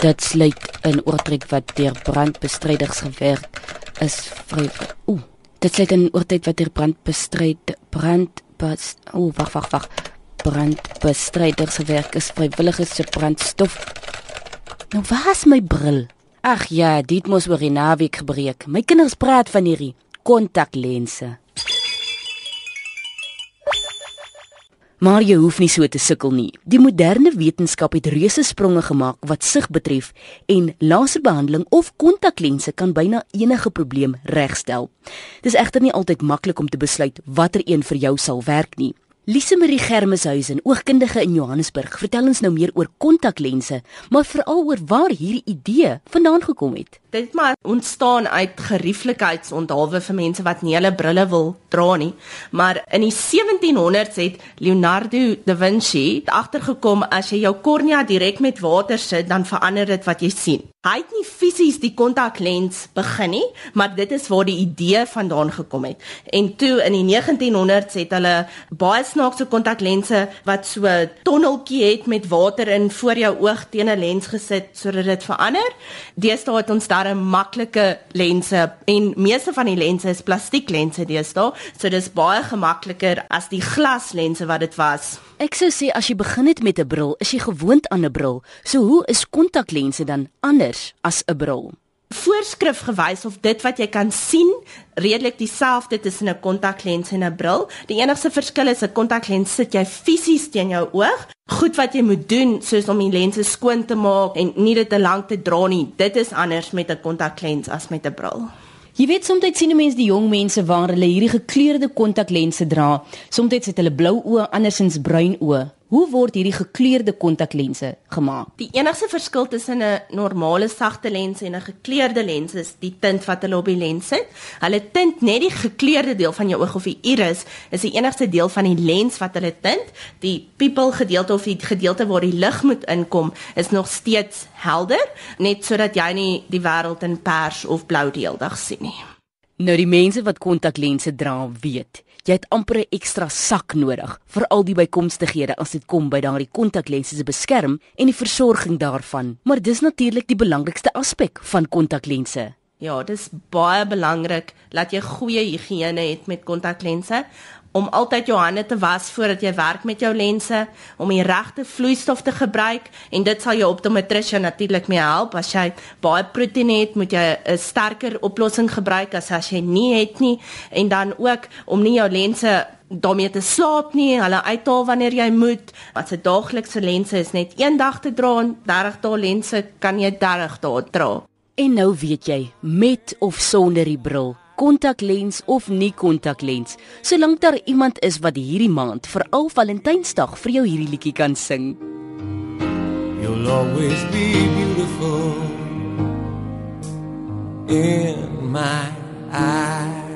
Dit sluit in oortrek wat deur brandbestryders gewerk is vry. Ooh, dit sluit in oortrek wat deur brandbestryd brand bes Ooh, wag wag wag. Brandbestryders gewerk is vrywilligers se brandstof. Nou waar's my bril? Ag ja, dit moes oor die naweek gebreek. My kinders praat van hierdie kontaklense. Maar jy hoef nie so te sukkel nie. Die moderne wetenskap het reuse spronge gemaak wat sig betref en laserbehandeling of kontaklense kan byna enige probleem regstel. Dis egter nie altyd maklik om te besluit watter een vir jou sal werk nie. Lise Marie Germeshuisen, oogkundige in Johannesburg, vertel ons nou meer oor kontaklense, maar veral oor waar hierdie idee vandaan gekom het. Dit maar ontstaan uit gerieflikheidsonthaalwe vir mense wat nie hulle brille wil dra nie. Maar in die 1700s het Leonardo da Vinci agtergekom as jy jou kornea direk met water sit, dan verander dit wat jy sien. Hy het nie fisies die kontaklens begin nie, maar dit is waar die idee vandaan gekom het. En toe in die 1900s het hulle baie snaakse kontaklense wat so tonneltjie het met water in voor jou oog teen 'n lens gesit sodat dit verander. Deesdae het ons 'n maklike lense en meeste van die lense is plastieklense deesdae, so dis baie gemakliker as die glaslense wat dit was. Ek sou sê as jy begin het met 'n bril, is jy gewoond aan 'n bril. So hoe is kontaklense dan anders as 'n bril? Voorskrif gewys of dit wat jy kan sien redelik dieselfde tussen 'n kontaklens en 'n bril. Die enigste verskil is 'n kontaklens sit jy fisies teen jou oog. Goed wat jy moet doen soos om die lense skoon te maak en nie dit te lank te dra nie. Dit is anders met 'n kontaklens as met 'n bril. Jy weet soms sien mense die jong mense waar hulle hierdie gekleurde kontaklense dra. Soms het hulle blou oë, andersins bruin oë. Hoe word hierdie gekleurde kontaklense gemaak? Die enigste verskil tussen 'n normale sagte lens en 'n gekleurde lens is die tint wat hulle op die lens sit. Hulle tint net die gekleurde deel van jou oog of die iris is die enigste deel van die lens wat hulle tint. Die pupil gedeelte of die gedeelte waar die lig moet inkom is nog steeds helder, net sodat jy nie die wêreld in pers of blou deeldag sien nie. Nou die mense wat kontaklense dra, weet jy het amper 'n ekstra sak nodig vir al die bykomstighede as dit kom by daardie kontaklense se beskerm en die versorging daarvan. Maar dis natuurlik die belangrikste aspek van kontaklense. Ja, dis baie belangrik dat jy goeie higiëne het met kontaklense om altyd jou hande te was voordat jy werk met jou lense, om die regte vloeistof te gebruik en dit sal jou optometrische natuurlik mee help. As jy baie proteïen het, moet jy 'n sterker oplossing gebruik as as jy nie het nie en dan ook om nie jou lense daarmee te slaap nie, hulle uithaal wanneer jy moet. As 'n daaglikse lense is net een dag te dra, 30 dae lense kan jy 30 dae dra. En nou weet jy, met of sonder die bril, kontaklens of nie kontaklens, solank daar iemand is wat hierdie maand vir al Valentynsdag vir jou hierdie liedjie kan sing. You'll always be beautiful in my eyes.